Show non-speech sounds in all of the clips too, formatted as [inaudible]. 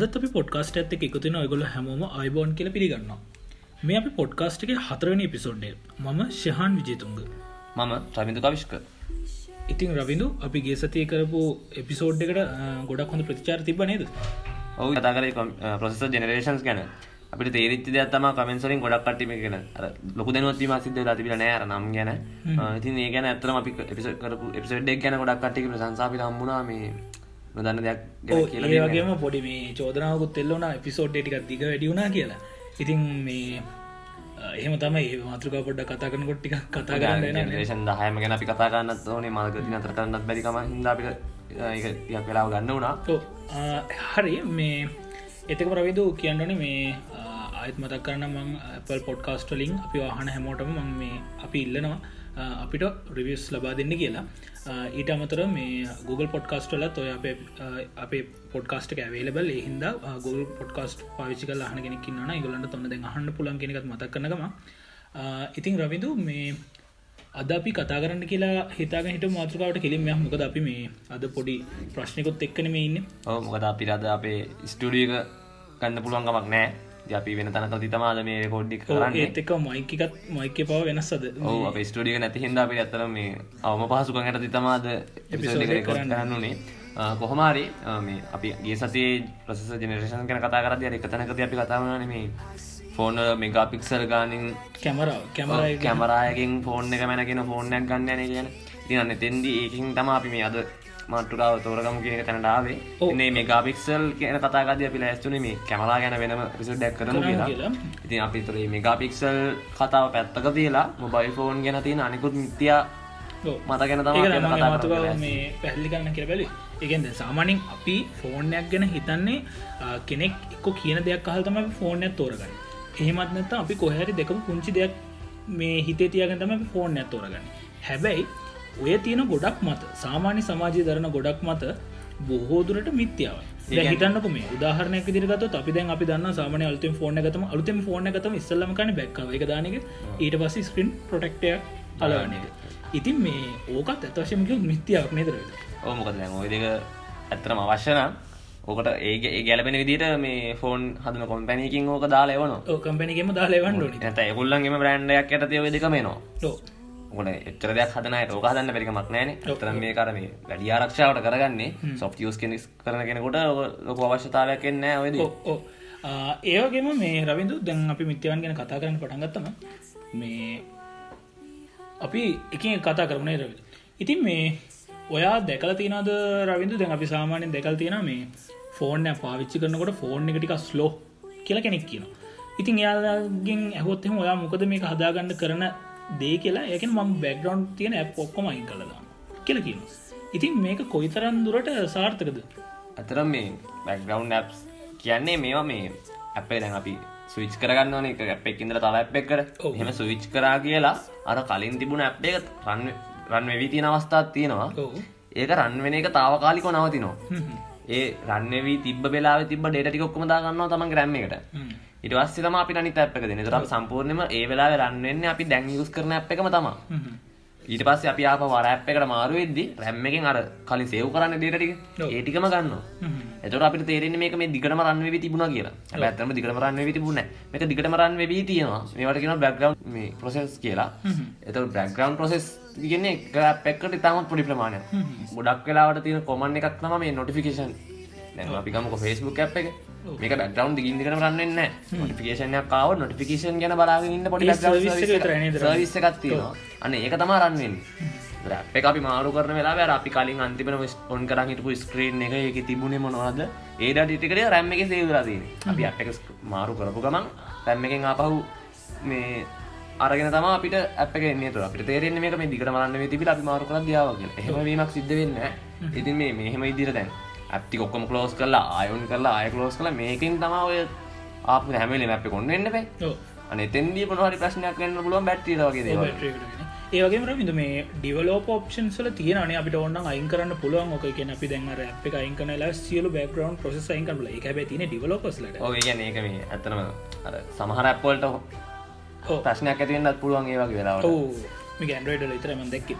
අදත් අපි පොඩ්කාස්ට ඇත්ත එකතුන ඔයගොල හැමෝම අයිබෝන් කියල පිළිගන්නවා. මේ අපි පොඩ්කාස්ට් එක හතරවනි එපිසෝඩ්ඩේ මම ශහන් විජේතුන්ග මම රමිදු කවිශ්ක ඉතින් රවිදු අපි ගේ සතිය කරපු එපිසෝඩ් එකට ගොඩක් හොඳ ප්‍රතිචාර තිබ නේද? ඔහු කතා කර ප්‍රසෙස ජනරේෂන්ස් ගැන. අපිට තේරිච්ච දෙයක්ත්තම කමෙන්සරින් ගොඩක් කටීම ගෙන ලොකු දැනවත්වීම සිද්ධ ලතිබිල නෑර නම් ගැන. ඉතින් ඒ ගැන ඇතරම අපි එපිස කරපු එපිසඩ්ඩක් ගැන ගොඩක් කටික සංසාපි හම්බුණා. මේ නොදන්න දෙයක් ඒ වගේම පොඩි මේ චෝදනාවකුත් එල්ලවන එපිසෝඩ් ටිකක් දිග වැඩියුණා කියලා. ඉතින් මේ එහෙම තමයි ඒ මාතෘකා පොඩ්ඩ කතා කරන කොට්ටික කතා කරන්න ේෂන් දහයම ගැන අපි කතා කරන්නත් ඕනේ මල්ගති අතර කරන්නත් බැරිකම හිදාපිට යක් වෙලාව ගන්න වුණා. හරි මේ එතක ප්‍රවිදු කියන්නන මේ ආයත් මතක් කරන්න මං Apple පොඩ්කාස්ටලින් අපි වාහන හැමෝටම මං මේ අපි ඉල්ලනවා අපිට රිවියස් ලබා දෙන්න කියලා. ඊට අමතර මේ Google පොඩ්කාස්ටල ඔය අපේ අපේ පොඩ්කාස්ට ඇවේලබල් එහින්ද Google පොඩ්කාස්ට පාවිචි කල හන කෙනෙක් න්න ගලන්ට තොන්න දැ හන්න පුලන් කෙනෙක් මතක් කනගම ඉතින් රවිදු මේ අද අපි කතා කරන්න කියලා හිතාග හිට මාතෘකාවට කෙලින් මෙ මොකද අපි මේ අද පොඩි ප්‍රශ්නකොත් එක්කන මේ ඉන්න. ඕ මොකද අපි අද අපේ ස්ටඩියක ගන්න පුළුවන්ගමක් නෑ අපි වෙන තනක තිතමාද මේ කොඩ්ඩි කරන්න. ඒක මයිකත් මයික පව වෙනස්සද අප ස්ටඩිය නැති හිද අපි ඇතර මේ අවම පහසුකන් හට තිතමාද කරන්නුනේ කොහොමාරි මේ අපි ගේ සසේ ප්‍රසෙස ජනරේෂන් කන කතා කරද එක තැනකද අපි කතාවන මේ ෆෝන මෙගා පික්සල් ගානින් කැමරාව කැමර කැමරායකින් ෆෝර්න් එක මැනගෙන ෆෝර්නයක් ගන්න න කියන. තියන්න තෙන්දී ඒකින් තම අපි මේ අද මට්ටුකාව තෝරගම කියන තැනටාවේ ඕනේ මේ ගාපික්සල් කියන කතාගද අපි ලැස්තුන මේ කැමලා ගැන වෙනම පිසුඩ්ඩක් කරන කියලා. ඉතින් අපිතරේ මෙගාපික්සල් කතාව පැත්තක තියලා මොබයිල් ෆෝන් ගැන තියෙන අනිකුත් මිත්‍යා මත ගැන තම මේ පැහල්ලි කරන්න කිය බැලි ඒගෙන්ද සාමානින් අපි ෆෝර්නයක් ගැන හිතන්නේ කෙනෙක් එක්කො කියන දෙයක් අහල්තම ෆෝර්නයක් තෝරගන්න. එහෙමත් නැත අපි කොහැරි දෙකම පුංචි දෙයක් මේ හිතේ තියගතම ෆෝර්නයක් තෝරගන්න. හැබැයි ඔය තියෙන ගොඩක් මත සාමාන්‍ය සමාජය දරන ගොඩක් මත බොහෝදුරට මිත්‍යාව හිතන්නක මේ උදාහරනයක් දිරගත අපි දැන් අපි දන්න සාමන අලුතම ෆෝන ගතම අලුතම ෆෝන ගතම ඉස්සල්ලම කන බැක්ව එක දානක ඊට පස්ස ස්ක්‍රීන් ප්‍රොටෙක්ටයක් අලවන එක. ඉතින් මේ ඕකත් ඇතවශයමක මිත්‍යාවක් නේදරද ඕමකද ඔය දෙක ඇත්තරම අවශ්‍යනම් ඕකට ඒ ගැලපෙන විදිට මේ ෆෝන් හදන කොම්පැනකින් ඕක දාලවන කම්පැනිකම දාලවන්න ඇත එකුල්ලන්ගේම බ්‍රන්්ඩයක් ඇතතිව දෙකමේනවා ගොන එච්චර දෙයක් හදනයි ඕක හදන්න පරිකමක් නෑන තරම් මේ කරම වැඩි ආරක්ෂාවට කරගන්නේ සොෆ් ියස් කෙනෙක් කරන කෙනෙකොට ලොක අවශ්‍යතාවයක් එන්න ඔයද ඒවගේම මේ රවිදු දැන් අපි මිත්‍යවන් ගැන කතා කරන්න පටන්ගත්තම මේ අපි එක කතා කරනේ රවිදු ඉතින් මේ ඔයා දැකල තියනද රවිදු දැන් අපි සාමානයෙන් දෙකල් තියෙන මේ ෆෝර්න පාවිච්චි කරනකොට ෆෝර්න් එක ටික ස්ලෝ කියලා කෙනෙක් කියන ඉතින් එයාගෙන් ඇහොත්හෙම ඔයා මොකද මේ හදාගන්න කරන දේ කියලා. ඒක ම බැක්ග්‍රවන්් තියෙන ඇ් ඔක්කොම අයින් කළදා කියලකින් ඉතින් මේක කොයිතරන් දුරට සාර්ථකද? අතර මේ බැක්ග්‍රවන්් ඇප් කියන්නේ මේවා මේ අපේ දැන් අපි සවිච් කරගන්න එක ඇපෙක් ඉදර තල ඇප් කර. හෙම සවිච් කරා කියලා අර කලින් තිබුණ ඇප් එක රන් රන් වෙවී තියෙන අවස්ථාත් තියෙනවා. ඒක රන්වෙන එක තාවකාලිකො නවතිනවා. ඒ රන්නවී තිබ වෙලා තිබ ඩේට ටිකොක්කම දාගන්නවා තම ග්‍රම්ම එකට ඉටවස්සම අපි අනි ඇප් එක දෙන තරම් සම්පූර්ණයම ඒ වෙලා රන්වෙන්න අපි දැන් යුස් කරන ඇ් එකම තම ඊට පස්ස අපි ආප වර ඇ් එකට මාරු වෙද්දි රැම්ම එකෙන් අර කලින් සේව් කරන්න ඩේටටික ඒටිකම ගන්න එතට අපිට තේරෙන මේක මේ දිගටම රන්ව තිබුණ කියලා. ඇත්තම දිගටම රන්ව තිබුණ මේක දිගටම රන් වෙබී තියෙනවා. මේවට කියෙන බැක්ග්‍රව් මේ ප්‍රසෙස් කියලා. එත බැක්ග්‍රවන්් ප්‍රසෙස් ගෙන පැක්කට ඉතාමත් පොඩි ප්‍රමාණය ගොඩක් වෙලාවට තියෙන කොමන් එකක් තම මේ නොටිෆිකේෂන් අපිකමක ෆෙස්බුක් ඇ් එක මේක බැක්ටවන්් දිගින්දිකන රන්නන්න නොටිෆිකේෂන කාව නොටිෆිකේෂන් ගැන බලාගන්න පොඩි විස්සකත්තිවා අන්න ඒක තම රන්වෙන් අප අපි මාරු කරන වෙලා අපි කලින් අන්තිපන ඔන් කර හිටපු ස්ක්‍රීන් එක එක තිබුණේ මොනවාද? ඒඩ ටිකට රැම්ම එක සේවරදී අපි අප එක මාරු කරපු ගමන් රැම්ම එකෙන් ආපහු මේ අරගෙන තම අපිට අප න්නේ තුර අපිට තේරෙන මේක මේ දිකට මරන්න තිබි අපි මාරු කර දියාවගේ හෙමවීමක් සිද්ධ වෙන්න ඉතින් මේ මෙහෙම ඉදිර දැන් ඇප්ටි කොක්කම කලෝස් කරලා අයුන් කරලා අය කලෝස් කළ මේකින් තම ඔය ආප හැමලි අප කොන්න එන්න පේ අන එතන්දී පොහරි ප්‍රශ්නයක් වන්න පුළුවන් බැට්ටිරගේ ඒවගේ රමිද මේ ඩිවලෝප ඔප්ෂන්සල තියෙන අපිට ඔන්න අයින් කරන්න පුළුවන්. ඕක කියෙන අපි දැන් අප අයින් කනල සියලු බැග්‍රවන්් ප්‍රසෙස් අයින් කරල එක බැතින ඩිවලෝපස්ලට ඕගන ඒක මේ ඇතනම සමහර ඇප්පොල්ට ප්‍රශ්නයක් ඇතිවෙන්නත් පුළුවන් ඒවගේ වෙලා මේ ඇන්ඩරයිඩ ඉතරම දැක්ක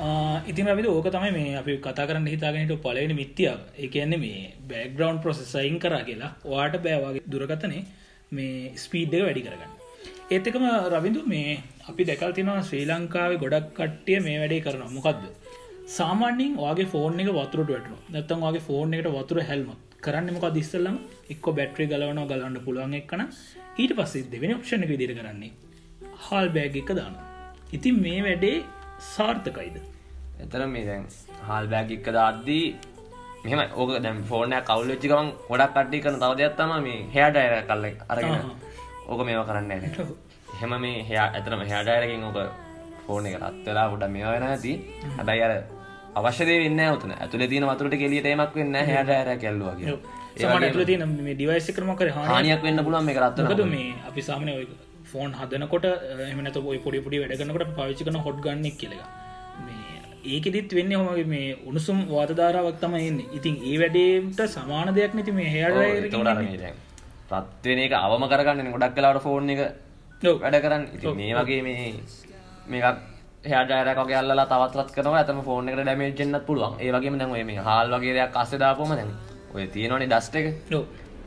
ඉතින් රවිද ඕක තමයි මේ අපි කතා කරන්න හිතාගෙනට පලවෙනි මිත්‍යාව එකන්නේ මේ බෑග්‍රවන්් ප්‍රොසෙසයින් කරා කියලා. වාට බෑවාගේ දුරකතනේ මේ ස්පීඩ්ඩ වැඩි කරගන්න. ඒත්තකම රවිදු මේ අපි දැකල් තිනවා ශ්‍රී ලංකාවේ ගොඩක් කට්ටිය මේ වැඩේ කරන මොකක්ද සාමාන්‍යින් වගේ ෆෝන් එක වතුරට වැටු නැත්තම් වගේ ෆෝන් එකට වතුර හැල්ම කරන්න මොක දිස්සල්ලම එක්ක බැට්‍රි ගලවන ගලන්න පුළුවන් එක්කන ඊට පස්සේ දෙවෙන ඔප්ෂණ එක විදිර කරන්නේ. හල් බෑග් එක දාන ඉතින් මේ වැඩේ සාර්ථකයිද? එතර මේ දැන් හල් බෑග් එක්ක දාද්දී මෙම ඕක දැම් ෆෝර්නය කවුල්ලච්චිකම ගොඩක් කට්ටි කරන තව දෙයක්ත්තම මේ හයාට අය කල්ල අරගෙන. ඕක මේවා කරන්න එහෙම මේ හය ඇතරම හයාටයරකින් ඕක ෆෝර්න එක රත්වෙලා ගොඩ මේවා වෙන ඇති හැබැයි අර අවශ්‍යදේ වෙන්න උතන. ඇතුල තින වතුරට කෙලියට එමක් වෙන්න හයට ඇර කැල්ලුවගේ සමට තින ඩිවයිස කරම කර හානියක්? වෙන්න පුළුවන් මේ රත්වද මේ අපි සාමනය ෆෝන් හදනකොට එමනත ඔය පොඩි පොඩි වැඩගනකට පාවිචි කන හොට් ගන්නෙක් කියලක ඒකෙදිත් වෙන්න හොමගේ මේ උණුසුම් වාතධාරාවක් තම එන්නේ. ඉතින් ඒ වැඩේට සමාන දෙයක් නැති මේ හයට රත්වෙන එක අවම කරගන්න ගොඩක් කලාට ෆෝන් එක වැඩ කරන්න. ඉති මේ වගේ මේ මේකක් හයාජයරක අල්ලා තවත්ත් කරන ඇතම ෆෝන් එකට ඩමේජෙන්න්නත් පුළුවන්. ඒවගේ දැන් මේ හල් වගේ දෙයක් අස්ස දාපොම දැන් ඔය තියෙනවනේ ඩස්ට එක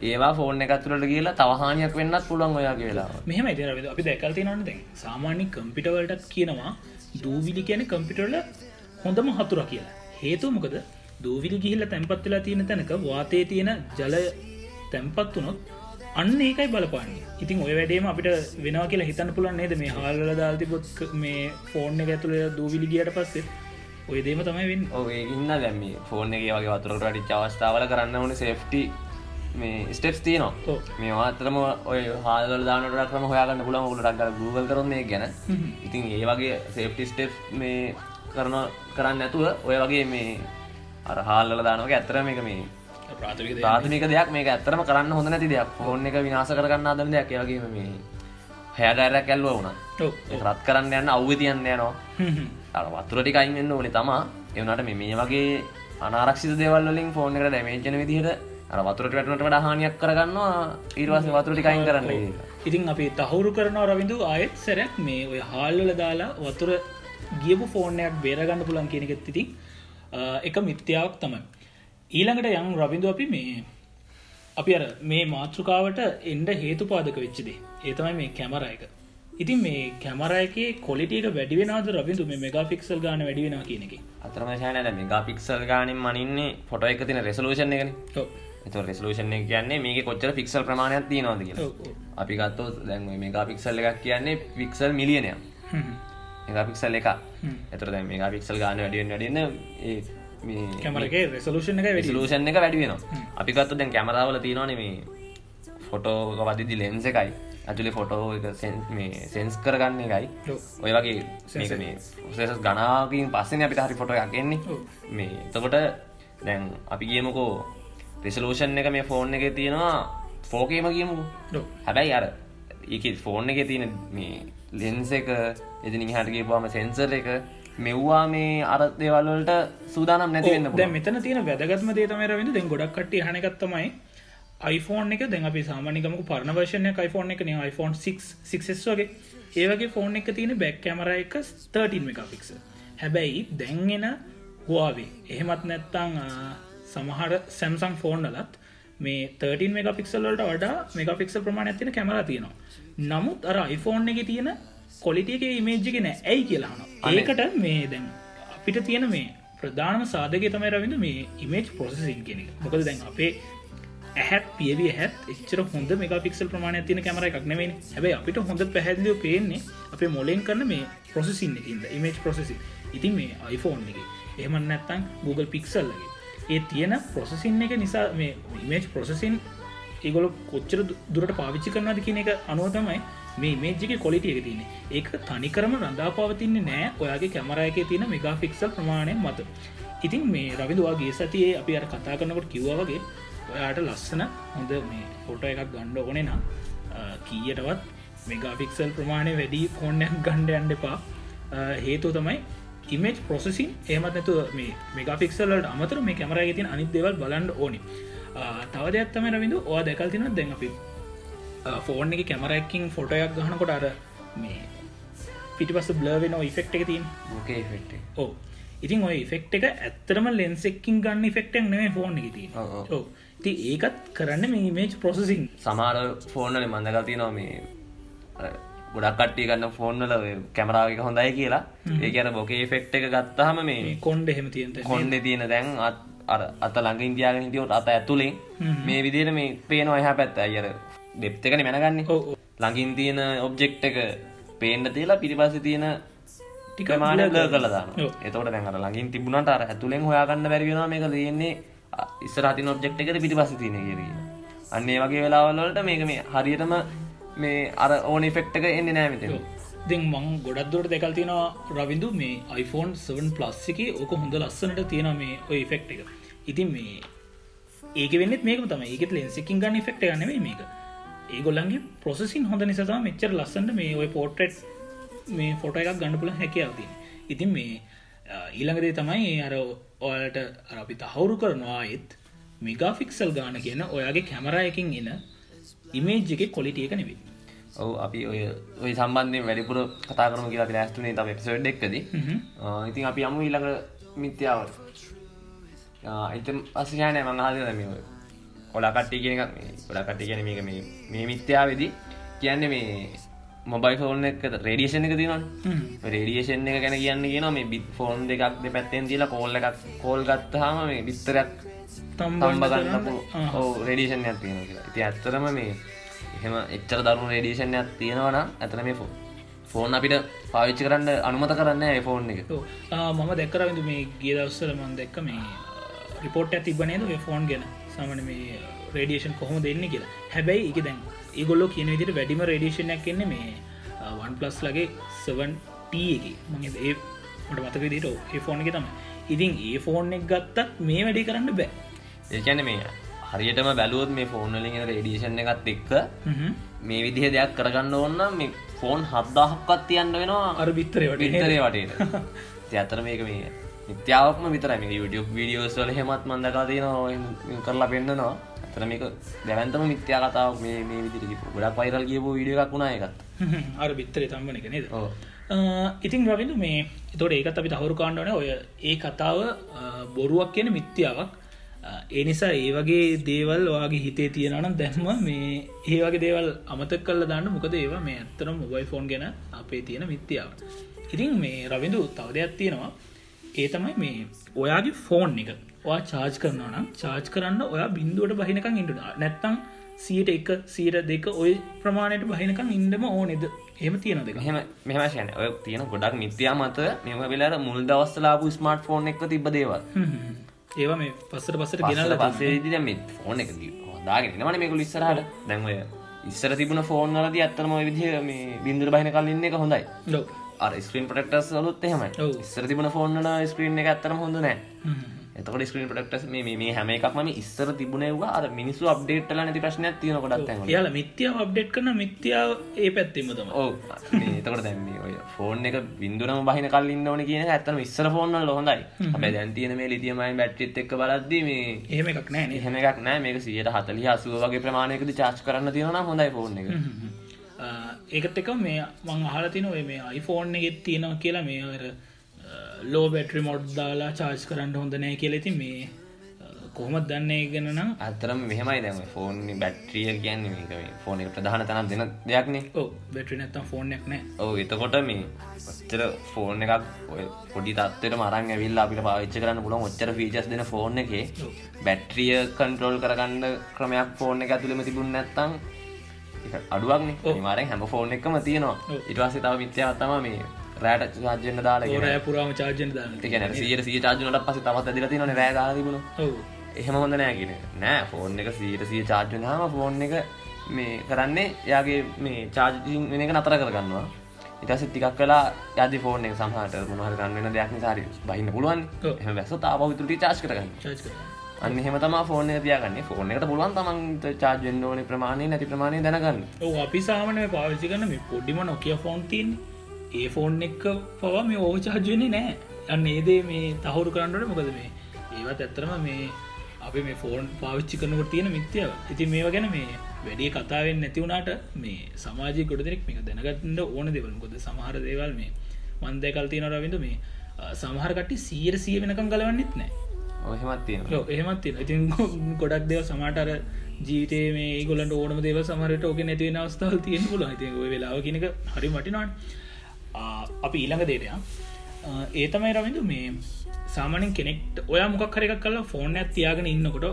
ඒවා ෆෝන් එකතුරට කියලා තවහානියක් වෙන්නත් පුළුවන් ඔයා කියලා. මෙහම ඉතර අපි දැකල්ති නන්න දැන්. සාමාන්‍ය කම්පිටවලටත් කියනවා දූවිලි කියන කම්පිටරල හොඳම හතුර කියලා. හේතු මොකද? දූවිලි ගිහිල්ල තැන්පත් වෙලා තියෙන තැනක වාතය තියෙන ජල තැන්පත් වනොත් අන්න ඒකයි බලපාන්නේ. ඉතින් ඔය වැඩේම අපිට වෙනවා කියලා හිතන්න පුළන් නේද? මේ හාල්ල දාල්තිපොත් මේ ෆෝර්න එක ඇතුළ දූවිලි ගියට පස්සේ ඔය දේම තමයි වෙන් ඔය ඉන්න දැම ෆෝර්න එක වගේ වතුරට අඩි අවස්ථාවල කරන්න ඕන සේෆ්ටි මේ ස්ටෙප්ස් තියනවා. මේ මාතරම ඔය හාල් දානට ක්‍රම හොයාගන්න පුළන් ුලට ක්ග ගූගල් කරන්නේ ගැන. ඉතින් ඒ වගේ සේෆ්ටි ස්ටෙප් මේ කරන කරන්න ඇතුව ඔය වගේ මේ අර හාල්ල දානක ඇතරම එක මේ ප්‍රාථමික දෙයක් මේ ඇතරම කරන්න හොඳ නැති දෙයක්. ෆෝන් එක විනාස කරන්න අදන දෙයක්. වගේ මේ හැඩෑරක් ඇල්ව වුණ. රත් කරන්න යන්න අව්ව තියන්න යනවා. අර වතුරටි කයින්න ඕනේ තමා. එවනට මේ වගේ අනාරක්ෂි දෙවල්ලින් ෆෝන් එකට ඩැමේජන විදිහට අර වතුරට වැටනට වඩ හානියක් කරගන්නවා. ඊර්වාස වතුරටිකයින් කරන්න. ඉතින් අපි තහවුරු කරනවා රවිදු ආයෙත් සැරැක් මේ ඔය හාල්ලල දාලා වතුර ගියපු ෆෝර්නයක් බේරගන්න පුලන් කෙනෙකෙත් ඉතින් එක මිත්‍යාවක් තමයි. ඊළඟට යං රබිඳු අපි මේ අපි අර මේ මාතෘකාවට එන්ඩ හේතු පාදක වෙච්චදේ ඒතමයි මේ කැමර එක. ඉතින් මේ කැමරයකේ කොලිටික වැඩිවෙනද රබිඳු මේ මෙගාෆික්සල් ගාන වැඩිවෙන කියන එක. අතරමශානට මෙගාපික්සල් ගානින් මනින්නේ ෆොට එක තින රෙසලූෂන් එකන එතු රෙසලූෂන් කියන්නේ මේක කොච්චර ෆික්සල් ප්‍රමාණයක් තියනවාද කිය අපි ගත්තෝ දැන් මේගාපික්සල් එකක් කියන්නේ පික්සල් මිලියනයක් මෙගාපික්සල් එක එතර දැ මේගාපික්සල් ගාන වැඩියෙන් වැඩන්න කැමරගේ රෙසලූෂන් එක ලූෂන් එක වැඩි වෙනවා. අපිකත්තු දැන් කැමරාවල තියෙනවාන මේ ෆොටෝ වදිදි ලෙන්ස එකයි. ඇතුලේ ෆොටෝ එක මේ සෙන්ස් කරගන්න එකයි. ඔය වගේ මේ සෙසස් ගනාකින් පස්සෙන අපිට හරි ෆොටෝ එකක්න්නේ මේ එතකොට දැන් අපි කියමුකෝ රෙසලූෂන් එක මේ ෆෝන් එක තියෙනවා ෆෝකේම කියමු හැබැයි අර ඒක ෆෝන් එක තියෙන මේ ලෙන්ස එක එතිනි හටගේ බම සෙන්සර් එක මෙව්වා මේ අරදේවල්වලට සූදානම් නැතිවෙන්න දැ මෙතන තියෙන වැදගත්ම දේතමර වෙන දෙ ගොඩක්ට හනගත්තමයි iPhoneෆෝන් එක. දැන් අපි සාමානිකමක පරණ වර්ෂණය iPhoneෆෝන් එක නේ. iPhone 6 වගේ. ඒවගේ ෆෝන් එක තියෙන බැක් කැමර එක 13 එකෆික්ස හැබැයි දැන්ගෙන හවාවේ එහෙමත් නැත්තං සමහර සැම්සං ෆෝන්ඩලත් මේ 13 මෙගපික්සල්ලට වඩා මෙගපික්සල් ප්‍රමාණ ඇතින කැමර තියෙනවා. නමුත් අර iPhoneෆෝන් එක තියෙන කොලිටියක ඉමේජ්ජගෙන ඇයි කියලාන ඒකට මේ දැන් අපිට තියෙන මේ ප්‍රධානම සාධක තමයි රවිඳ මේ ඉමේජ් පොසසින් කෙනෙ මොකද දැන් අපේ ඇහැත් පියවි හැත් එච්චර හොඳ මේ පික්සල් ප්‍රමාණ තින කැමර එකක් නෙවෙයි හැබයි අපිට හොඳ පැහැදිලිය පේන්නේ අපේ මොලෙන් කරන මේ ප්‍රොසසින් එකින්ද ඉමේජ් ප්‍රොසෙසි ඉතින් මේ iPhoneෆෝන් එක. එහමන් නැත්තං Google පික්සල්ලගේ ඒ තියෙන ප්‍රොසසින් එක නිසා මේ ඉමේජ් ප්‍රොසසින් ඒගොල කොච්චර දුරට පාවිච්චි කරනද කියන එක අනුවතමයි මේ මේජික කොලිටිය එක තියන ඒක තනිකරම රඳා පවතින්නේ නෑ. ඔයාගේ කැමරයක තියෙන මෙගා ෆික්සල් ප්‍රමාණය මත. ඉතින් මේ රවිදවාගේ සතියේ අපි අර කතා කරනකොට කිව්වා වගේ ඔයාට ලස්සන හොඳ මේ ෆොට එකක් ගණ්ඩ ඕනේ නම් කීයටවත් මෙගාෆික්සල් ප්‍රමාණය වැඩි ෆෝන්යක් ගණ්ඩ අන්ඩ එපා. හේතු තමයි ඉමේජ් පොසසින් ඒමත් නැතු මේ මෙගාෆික්සල්ලට අමතර මේ කැමරය තින් අනිත් දෙවල් බලන්ඩ ඕනි. තවදයක් තම රවිඳු ඕ දෙකල් තින දැන් අපි ෆෝන් එක කැමරැක්කින් ෆොටයක් ගහනකොට අර මේ පිටිපස බ්ලවෙන ඉෆෙක්් එක තින් ඕ ඉතින් ඔය ෆෙක්් එක ඇත්තරම ලෙන්සෙක්කින් ගන්න ෆෙක්ටක් නෙේ ෆෝන් එක ති. ති ඒකත් කරන්න මේ මේච් ප්‍රොසසින් සමාර ෆෝර්නල මඳගල් තිනවා මේ ගොඩක් කට්ටිය ගන්න ෆෝන්වල කැමරාවක හොඳයි කියලා. ඒ කියන බොකේ ෆෙක්් එක ගත්තහම මේ කොන්්ඩ හෙම තියන්ත කොන්්ඩ තියෙන දැන් අත් අර අත ළඟ ඉන්දයාගෙන හිටියෝට අත ඇතුළින් මේ විදියට මේ පේනවා එහ පැත්ත. අයර දෙප්තකන මැනගන්න. ළඟින් තියෙන ඔබ්ජෙක්් එක පේන්ඩ තියලා පිරිපස තියෙන ටිකමාන ල කල දාන එතවට දැන්ට ළඟින් තිබුණට අර ඇතුළෙන් හොයාගන්න බැරිවෙන මේක තියෙන්නේ ඉස්සරහතින ඔබ්ජෙක්් එකට පිටිපස තියෙන කිය අන්නේ වගේ වෙලාවල්ලට මේක මේ හරියටම මේ අර ඕන ෆෙක්් එක එන්න නෑමතෙන දෙ මං ගොඩක් දුරට දෙකල් තියෙනවා රවිදු මේ iPhone 7 ප්ලස් එක ඕක හොඳ ලස්සනට තියෙන මේ ඔය ෆෙක්් එක. ඉතින් මේ ඒක වෙන්න මේක තම ඒකත් ලෙන්සිකින් ගන්න ෆෙක්් ගන්න මේක. ඒගොල්ලන්ගේ ප්‍රොසෙසින් හොඳ නිසාම මෙච්චර ලස්සට මේ ඔය පෝට්‍රෙට් මේ ෆොට එකක් ගන්න පුල හැකියාවතින් ඉතින් මේ ඊළඟදේ තමයි අර ඔයාලට අර අපි තහවුරු කරනවා එත් මිගාෆික්සල් ගාන කියන ඔයාගේ කැමරයකින් එන ඉමේජ් එක කොලිටිය එක නෙවේ ඔව අපි ඔය ඔය සම්බන්ධය වැඩිපුර කතා කරම කියලා ලෑස්තුනේ තම පිසඩ් එක්කද. ඉතින් අපි අමු ඊළඟ මිත්‍යාවට. එත පස්සයානය මංහාද මේ ඔොලා කට්ටි කියෙන එකක් මේ ගොඩා කට්ටි කියන මේක මේ මේ මිත්‍යාවේදී කියන්නේ මේ මොබයි ෆෝන් එක රේඩියේෂන් එක තිනන් රේඩියේෂන් එක ගැන කියන්න කියන මේ බිත් ෆෝන් දෙකක් දෙ පැත්තෙන් තිලා කෝල්ල එකක් කෝල් ගත්තහම මේ බිස්තරයක් තම්බ ගන්න රේඩියේෂන් ඇත් තියෙන කියලා. ඉති ඇත්තරම මේ එහෙම එච්චර දරුණු රේඩියේෂන්යක් තියෙනවන ඇතන මේ ෆෝ ෆෝන් අපිට පාවිච්චි කරන්න අනුමත කරන්න ෆෝන් එක. මම දැක්කරවිදු මේ ගිය දවස්සල මන් දැක්ක මේ රිපෝට් ඇතිබනේද ෆෝන් ගැන? සමන මේ රේඩියේෂන් කොහොම දෙන්න කියලා. හැබැයි එක දැන් ඒගොල්ලො කියන විදිට වැඩිම රේඩියේෂනයක් කන්නේ මේ වන් පලස් ලගේ 7ට එක. මගේ ඒ මට මතක දිට ඒ ෆෝන් එක තම ඉතින් ඒ ෆෝන් එක ගත්තත් මේ වැඩි කරන්න බෑ. ඒකැන මේ හරියටම බැලුවොත් මේ ෆෝන්වලින් රේඩියේෂන් එකත් එක්ක මේ විදිහ දෙයක් කරගන්න ඕන්න මේ ෆෝන් හද්දාහක්කත් තියන්න වෙනවා. අර බිත්තරේ ඉතරේ වටේට ඇතර මේක මේ නිත්‍යාවක්ම විතර මේ YouTube වීඩියෝස් වල හෙමත් මන්දකා තියෙනවා. කරලා පෙන්න්නනවා ඇතර මේක දැවන්තම මිත්‍යා කතාව මේ විදිරි ගොඩක් පයිරල් කියපු වීඩිය එකක් වුණා එකත් අර බිත්තරේ තම්බන එක නේද ඉතින් රවිදු මේ තොට ඒකත් අපි තහවරු කාණ්ඩන ඔය ඒ කතාව බොරුවක් කියන මිත්‍යාවක්. ඒ නිසා ඒ වගේ දේවල් වගේ හිතේ තියෙනනම් දැම්ම මේ ඒ වගේ දේවල් අමතක් කල්ල දාන්න. මොකද ඒවා මේ ඇත්තරම් මොබයි ෆෝන් ගැන අපේ තියෙන මිත්‍යාව. ඉතින් මේ රවිදු තව දෙයක් තියෙනවා. ඒ තමයි මේ ඔයාගේ ෆෝන් එක. ඔයා චාර්ජ් කරනවා නම් චාර්ජ් කරන්න ඔයා බින්දුවට බහිනකං ඉටුන නැත්තං සීට එක සීට දෙක ඔය ප්‍රමාණයට බහිනකං ඉන්නම ඕනෙද? එම තියෙන දෙක මෙහම මෙමශයන ඔය තියෙන ගොඩක් මිත්‍යා මත මෙම වෙලාර මුල් දවස්සලාපු ස්මර්ට් ෆෝන් එක තිබ දේවල්. ඒවා මේ පස්සට පස්සට ගෙනල පස්සේ මෙ ෆෝන් එක හොදාගෙන නවන මේකුල ඉස්සරහට. දැන්වය ඉස්සර තිබුණ ෆෝන් වලද ඇත්තම විදිහ මේ බින්දුර බහින කලින්න එක හොඳයි. අර ස්ක්‍රීන් පටක්ටස් ලුත් එහෙමයි. ඔව්. ඉස්සර තිබුණ ෆෝන්න ස්ක්‍රීන් එක ඇත්තරම හොඳ නෑ එතකට ස්ක්‍රීන් පටක්ටස් මේ මේ හැම එකක්ම ඉස්සර තිබුණේවා අර මිනිස්සු අප්ඩේට්ල නැති ප්‍රශ්නයක් තියෙන කොඩත් ඇ යාල මිත්‍යාව අප්ඩේට් කරන මිත්‍යාව ඒ පැත්තෙම තම ඕ එතකට දැම ඔය ෆෝන් එක බින්දුරම බහින කල්ලින්න ඕන කියන ඇත්තම ඉස්සර ෆෝන්න ලොහොඳයි හැබැ දැන් තියෙන මේ ලිතියමයි බැට්ටිත් එක් බලද්දී මේ එහෙම එකක් නෑනේ එහෙම එකක් නෑ. මේක සියට හතලි හසුව වගේ ප්‍රමාණයකද චාච් කරන්න තියෙන හොඳයි ෆෝන් එක. ඒකත් එක මේ මං අහල තින ඔය මේ iPhoneෆෝන් එකෙත් තියෙනවා කියලා මේ අර ලෝ බැටරි මොඩ් දාලා චාර්ජ් කරන්න හොඳ නෑ කියලෙති මේ කොහොමත් දන්නේ ගැන නම් අතරම මෙහමයි දැම ෆෝන් බැට්‍රිය කියන්නේ මේක ෆෝන ප්‍රධාන තනම් දෙන දෙයක්නේ ඕ බැටරි නැත්තම් ෆෝන්යක් නෑ. ඔව එතකොට මේ ඔච්චර ෆෝන් එකක් ඔය පොඩි තත්වට මරන් ඇවිල්ලා අපිට පාවිච්ච කරන්න පුළන් ඔච්චර ෆීචස් දෙන ෆෝන් එක. බැට්‍රිය කන්ට්‍රෝල් කරගන්න ක්‍රමයක් ෆෝන් එක ඇතුළෙම තිබුණ නැත්තං අඩුවක් මාරෙන් හැම ෆෝන් එකම තියෙනවා. ඉටවාසේ තව මිත්‍යාවත්තම මේ රෑට චාර්ජෙන්න්න දාලා රෑ පුරාම චාර්ජන ගැන සියට සිය චාර්ජනට පස තමත් ඇදිල තින රෑදා තිබුණ එහෙම හොඳ නෑගෙන නෑ ෆෝන් එක සීට සිය චාර්ජනාම ෆෝන් එක මේ කරන්නේ යාගේ මේ චාර්ජිං වෙන එක නතර කරගන්නවා. ඉටස ටිකක් කලා යදි ෆෝන් එක සහට මොහර ගන්නන දෙයක් නිසාරි බහින්න පුළුවන්. එම වැස තාව විතුරටි චාස් කරගන්න. අන්න එහෙම තම ෆෝන තියගන්න. ෆෝන එකට පුළුවන් තමන් චාර්ජෙන් ඕන ප්‍රමාණය නැති ප්‍රමාණය දැනගන්න. අපි සාමනය පාවිච්චි කරන මේ පොඩ්ඩිම නොකිය ෆෝන් තින් ඒ ෆෝන් එක් පවා මේ ඕ චාර්ජයන්නේ නෑ. අන්න ඒදේ මේ තහවුරු කරන්නට මොකද මේ ඒවත් ඇත්තරම මේ අපි මේ ෆෝන් පාවිච්චි කරනකොට තියෙන මිත්‍යාව. ඉති මේවා ගැන මේ වැඩිය කතාවෙන් නැතිවුණට මේ සමාජය දෙනෙක් මේක දැනගත්ට ඕන දෙවල්. කොද සමහර දේවල් මේ මන්දය කල් තියෙන රවිඳ මේ සමහරකට සීර සිය වෙනකම් ගලවන්නෙත් නෑ. ඔව්, එහෙමත් තියෙන ඉතින් [laughs] ගොඩක් දෙව සමාටර ජීවිතේ මේ ගොලට ඕනම දේව සමරට ඕක නැතිවෙන අවස්ථාව තියෙන පුල ති ඔය වෙලාව කියනක හරි මටිනවාන් අපි ඊළඟ දේටය ඒ තමයි රවිඳු මේ සාමනින් කෙනෙක්ට ඔය මොකක් හරි එකක් කල්ලා ෆෝන් ඇත් තියාගෙන ඉන්නකොට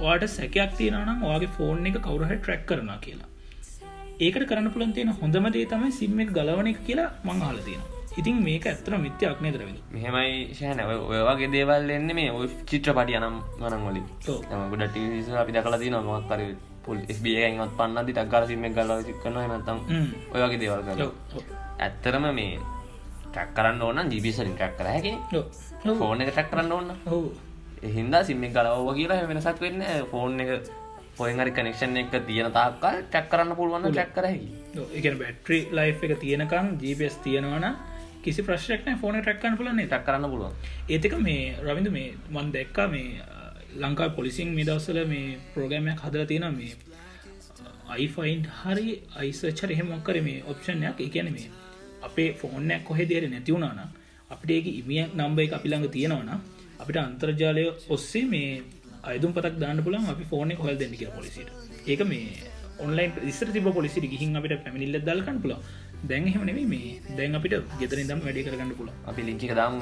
ඔයාට සැකයක් තියෙනනම් ඔයාගේ ෆෝන් එක කවුරහ ට්‍රැක් කරන කියලා. ඒකට කරන්න පුළන් තියෙන හොඳම දේ තමයි සිම්ම එක ගලවන එක කියලා මංහල තියෙන ඉතින් මේක ඇත්තර මිත්‍යයක් නේ දරවිදු මෙහෙමයි ශයන ඔයවාගේ දේවල් එන්න මේ ඔය චිත්‍රපටිය නම් ගනන් වලින්. ඔව්. ගොඩ ටිස අපි දකලා තින මොක්කර පුල් ස්බියගත් පන්නදි ටක්ගර සිම ගල කන නතම්. ඔයගේ දේවල් කල. ඇත්තරම මේ ටැක් කරන්න ඕන්න ජිබිසලින් ටැක් කර. හැකි. ෆෝන් එක ටැක් කරන්න ඕන්න ඔව්. එහින්දා සිම්ම ගලව කියලා වෙනසක් වෙන්න ෆෝන් එක පොයහරි කනෙක්ෂන් එක තියෙන තාක්කල් ටැක් කරන්න පුළුවන් ටැක් කරහැකි එක බැට්‍රි ලයි් එක තියෙනකම් ජීපස් තියෙනවන කිසි ප්‍රශ්නයක්න ෆෝන ටැක්කන්න පුලන්නේ ටැක් කරන්න පුළුවන් ඒතික මේ රවිඳ මේ මන් දැක්කා මේ ලංකා පොලිසින් මේ දවසල මේ ප්‍රෝගෑමයක් හදර තියෙන මේ අයිෆයින්් හරි අයිසචර එහෙමක්කර මේ ඔප්ෂණයක් එකන මේ අපේ ෆෝනයක් කොහෙ දේර නැතිවුණන අපිට ඒක ඉමිය නම්බ එක අපි ළඟ තියෙනවන අපිට අන්තර්ජාලය ඔස්සේ මේ අයදුම් පතක් දාන්න පුලන් අපි ෆෝන හොල් දෙන්න කිය පොලිසිට ඒක මේ ඔන්ලයින් ඉස්සර තිබ පොලිසි ගිහින් අපිට පැමිල්ල දල්කන්න පුල දැන් එහෙම නෙමේ මේ දැන් අපිට ගෙදර දම් වැඩි කරගන්න පුල අපි ලිංචික දාම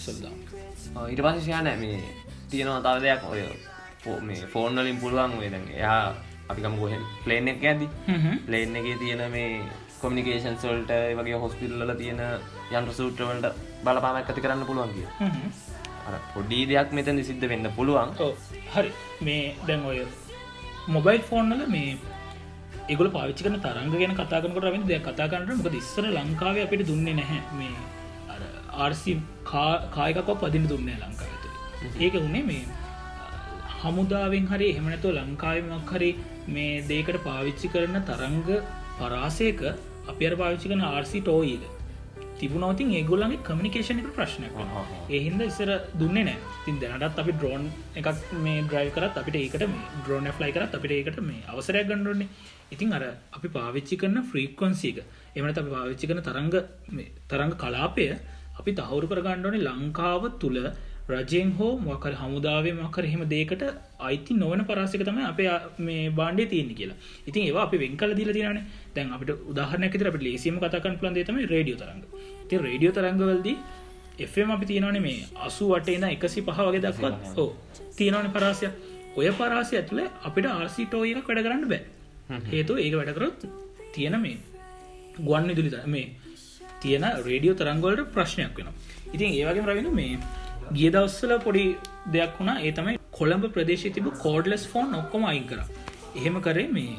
සල්දා ඊට පස්සෂයන මේ තියෙනවා තව දෙයක් ඔය මේ ෆෝර්නලින් පුළුවන් වේ දැන් එයා අපිකම ගොහ ප්ලේන් එක ඇති. ප්ලේන් එක තියෙන මේ කොමිනිකේෂන් සොල්ට වගේ හොස්පිල්ල තියෙන යන්ට සූට්‍රවලට බලපාමක් ඇති කරන්න පුළුවන් කිය පොඩි දෙයක් මෙතන සිද්ධ වෙන්න පුළුවන්. හරි. මේ දැන් ඔය මොබයිල් ෆෝන්නල මේ ඒගොල පාවිච්චිකන තරංග ගැන කතාකනකට රවිද කතා කරන්න මොක ඉස්සර ලංකාව අපිට දුන්නේ නැහැ. මේ ආර්සි කායකක් පදින දුන්නේ ලංකාවත ඒක උනේ මේ හමුදාවෙන් හරි එහෙමනැතුව ලංකාවමක් හරි මේ දේකට පාවිච්චි කරන තරංග පරාසයක අප අර පාවිච්චි කන ආර්සි ටෝඊක තිබුණවතින් ඒගොල්ලගේ කමිනිකේෂන එක ප්‍රශ්නයක් වනවා. එහින්ද ඉස්සර දුන්නේ නෑ තින් දැනටත් අපි ඩ්‍රෝන් එකක් මේ ඩ්‍රයි් කරත් අපිට ඒකට ඩ්‍රෝන ෆ්ලයි කරත් අපිට ඒකට මේ අවසරයක් ගණඩුවන්නේ ඉතින් අර අපි පාවිච්චි කරන ෆ්‍රීකොන්සික එමට අපි පාවිච්චි කරන තරංග තරංග කලාපය අපි තහවුරු කර ගණ්ඩෝනේ ලංකාව තුළ රජයෙන් හෝ මකර හමුදාවේ මකර එහෙම දේකට අයිති නොවන පරාසික තමයි අපේ මේ බාණ්ඩේ තියෙන කියලා. ඉතින් ඒවා අපි වෙන්කල දීල තියන දැන් අපිට උදාහරනයක් තර අපට ලේසිම කතකන් පලන් තම රඩියෝ තරඟ ති රඩියෝ තරංගවලදී එම් අපි තියෙනවන මේ අසු වටේන එකසි පහ වගේ දක්වත් ඕ තියෙනවන පරාසය. ඔය පරාසය ඇතුළ අපිට ආර්සිටෝ එක වැඩ කරන්න බෑ. හේතු ඒක වැඩකරොත් තියෙන මේ ගුවන් විදුලි ත- මේ තියෙන රේඩියෝ තරංගවලට ප්‍රශ්නයක් වෙන ඉතින් ඒවගේ රවෙන මේ ගිය දවස්සල පොඩි දෙයක් වුණා. ඒ තමයි කොළඹ ප්‍රදේශ තිබ කෝඩ්ලස් ෆෝන් ඔක්කොම අයින් කර. එහෙම කරේ මේ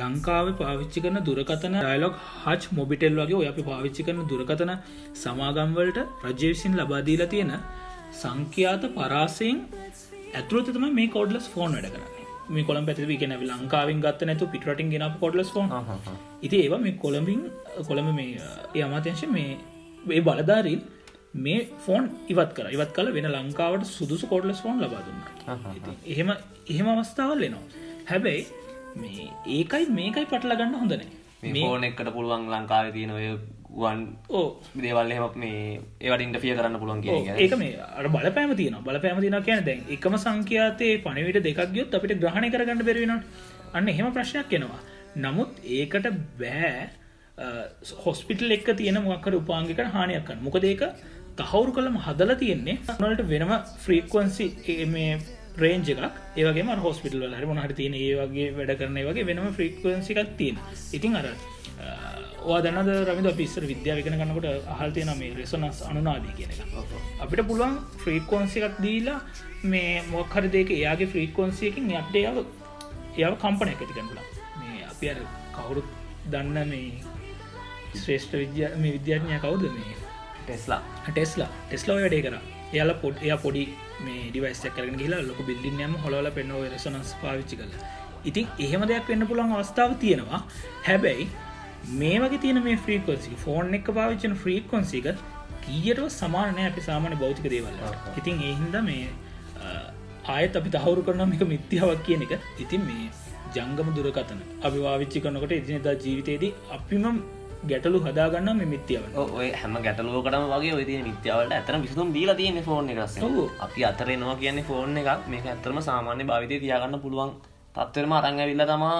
ලංකාව පාවිච්චි කරන දුරකතන ඩයිලොක් හච් මොබිටෙල් වගේ ඔය අපි පාවිච්චි කරන දුරකතන සමාගම්වලට රජ්‍ය විසින් ලබාදීලා තියෙන සංඛ්‍යාත පරාසයෙන් ඇතුළත තම මේ කෝඩ්ලස් ෆෝන් වැඩ කරන්නේ. මේ කොළම් පැති ගෙන ලංකාවෙන් ගත්ත නැතු පිටරටින් ගෙන කොඩ්ලස් ෆෝන් ඉති ඒවා මේ කොළඹින් කොළඹ මේ ඒ අමාතංශ මේ බලධාරීන් මේ ෆෝන් ඉවත් කර. ඉවත් කල වෙන ලංකාවට සුදුසු කෝඩ්ලස් ෆෝන් ලබාදුන්න එහෙම එහෙම අවස්ථාවල් එනවා. හැබැයි මේ ඒකයි මේකයි පටල ගන්න හොඳනේ මේ ෆෝන එකට පුළුවන් ලංකාව තියෙන ඔය ගුවන් ඕ දේවල් එම මේ ඒවට ඉන්ටෆිය කරන්න පුළුවන් කිය ඒක මේ අර බලපෑම තියන බලපෑම තින කියන දැන් එකම සංඛ්‍යාතයේ පණවිට දෙකක් ගයොත් අපිට ග්‍රහණය කරගන්න බැරිවෙන අන්න එහෙම ප්‍රශ්නයක් එනවා. නමුත් ඒකට බෑ හොස්පිටල් එක් තියෙන මොක්කර උපාංගික හානියක්කන්න මොකද ඒක තහවුරු කළම හදල තියෙන්නේ. නලට වෙනම ෆ්‍රීකවන්සි මේ රේන්ජ එකක්. ඒවගේ හොස්පිටල් හරි මොහට තියෙන ඒ වගේ වැඩ කරන වගේ වෙනම ෆ්‍රීකවන්සි එකක් තියෙන ඉතින් අර ඕ දන්න රමිද පිස්සර විද්‍යාව එකන කන්නකොට අහල් තියෙන මේ රෙසනස් අනුනාදී කියන එක. අපිට පුළුවන් ෆ්‍රීකෝන්සි එකක් දීලා මේ මොක්හර දෙක එයාගේ ෆ්‍රීකෝන්සියකින් අපට යාව එයාව කම්පන එක ඇතිකන්ලා මේ අපි කවුරුත් දන්න මේ ශ්‍රේෂ්ඨ විද්‍යා මේ විද්‍යාඥය කවුද මේ ටෙස්ලා ටෙස්ලා ටෙස්ලා වැඩේ කර. එයාල පොඩ් එය පොඩි මේ ඩිවයිස්ට කරන කියලා ලොක බිල්ඩින්නයම හොල පෙන්නව රෙසනස් පාවිච්චි කල ඉතින් එහෙම දෙයක් වෙන්න පුළන් අවස්ථාව තියෙනවා. හැබැයි මේ වගේ තියෙන මේ ෆ්‍රීකොන්සි ෆෝන් එක පාවිච්චන ෆ්‍රීකොන්සික කීයටව සමානය අපි සාමාන්‍ය භෞතික දේවල්ල ඉතින් එහින්ද මේ ආයත් අපි තහවුරු කරනම් එක මිත්‍යාවක් කියන එක. ඉතින් මේ ජංගම දුරකතන අපි වාවිච්චි කරනකට ඉදිනදා ජීවිතයේදී අපිම ගැටලු හදාගන්න මේ මිත්‍යාවන ඔය හැම ගැටලුවකටම වගේ ඔය තිය මිත්‍යාවලට ඇතන විසතුම් දීලා තියෙන ෆෝන් එකස්. අපි අතරෙනවා කියන්නේ ෆෝන් එකක්. මේක ඇත්තරම සාමාන්‍ය භාවිතය තියාගන්න පුළුවන් තත්වරම අරං ඇවිල්ල තමා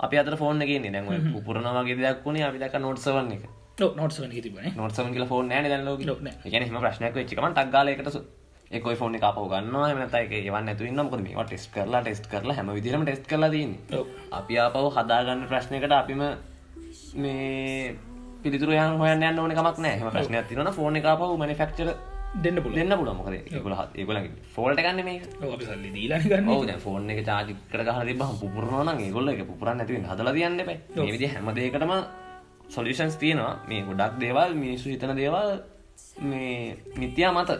අපි අතර ෆෝන් එකන්නේ දැන්ව උපුරන වගේ දෙයක් වුණේ අපි දැක නොට්සවන්න එක. නොට්සන තිබන නොටසම කියල ෆෝන් නෑ. ගැන හම ප්‍රශ්නයක් වෙච්චිකම ටක්ගාලයකට එකයි ෆෝන් එක අපව ගන්නවා. එමනතයික ඒවන්න ඇතු න්නමකොද මේ ටෙස් කරලා ටෙස් කරලා හැම විදිරම ටෙස් කරලා දන්න. අපි ආපව හදාගන්න ප්‍රශ්නයකට අපිම මේ පිළිතුර යන් හොයන්න යන්න ඕන කමක් නෑ හම ප්‍රශ්නයක් තිරන ෆෝන එක පව මනිෆක්චර දෙන්න පුල දෙන්න පුළ මොකද? ඒගොල ඒගොල ෆෝල්ට ගන්න මේ සල්ලි ඕද ෆෝන් එක චාජිකට ගහල බහ පුරන ඒගොල්ල එක පුරන්න ඇතිව හදල තියන්න පැ විදි හැමදේකටම සොලිෂන්ස් තියෙනවා. මේ ගොඩක් දේවල් මිනිස්සු හිතන දේවල් මේ නිත්‍යයා මත.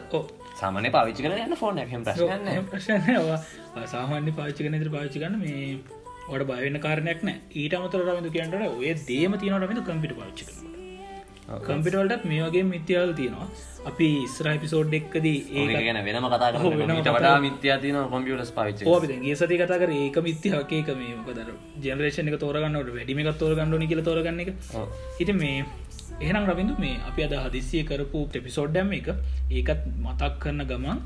සාමන පාවිච්චි කන යන්න ෆෝන් හැම ප්‍රශ්නන්න ප්‍රශ්නයවා සාමාන්‍ය පාච්චි කනතර පාච්චි ගන්න මේ ොට බයන්න කාරණයක් නෑ. ඊට අමතර රමිතු කියන්නට ඔය දේම තියනට කම්පිට පාච්චි කම්පිටවලටත් මේ වගේ මිත්‍යාවල් තියෙනවා. අපි ඉස්රා පිසෝඩ් එක්කදී ඒ ගැන වෙනම කතා වඩා මිත්‍යා තින කොම්පියටස් පාවිච්ච ඕපි ගේ සති කතා කර ඒක මිත්‍යහකේක මේ මොකදර ජනරේෂණ එක තෝරගන්නට වැඩිම එකත් තෝරගන්නඩ කියල තෝරගන්න එක. හිට මේ එහෙනම් රබිඳු මේ අපි අද හදිසිය කරපු එපිසෝඩ්ඩම් එක ඒකත් මතක් කරන ගමන්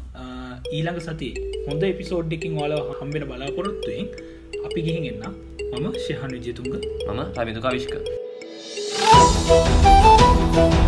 ඊළඟ සති හොඳ එපිසෝඩ්ඩකින් වාල හම්බෙන බලාපොරොත්තුවෙන් අපි ගිහින් එන්න මම ශයහන විජතුන්ග මම රබිදුකා විශ්ක Thank you.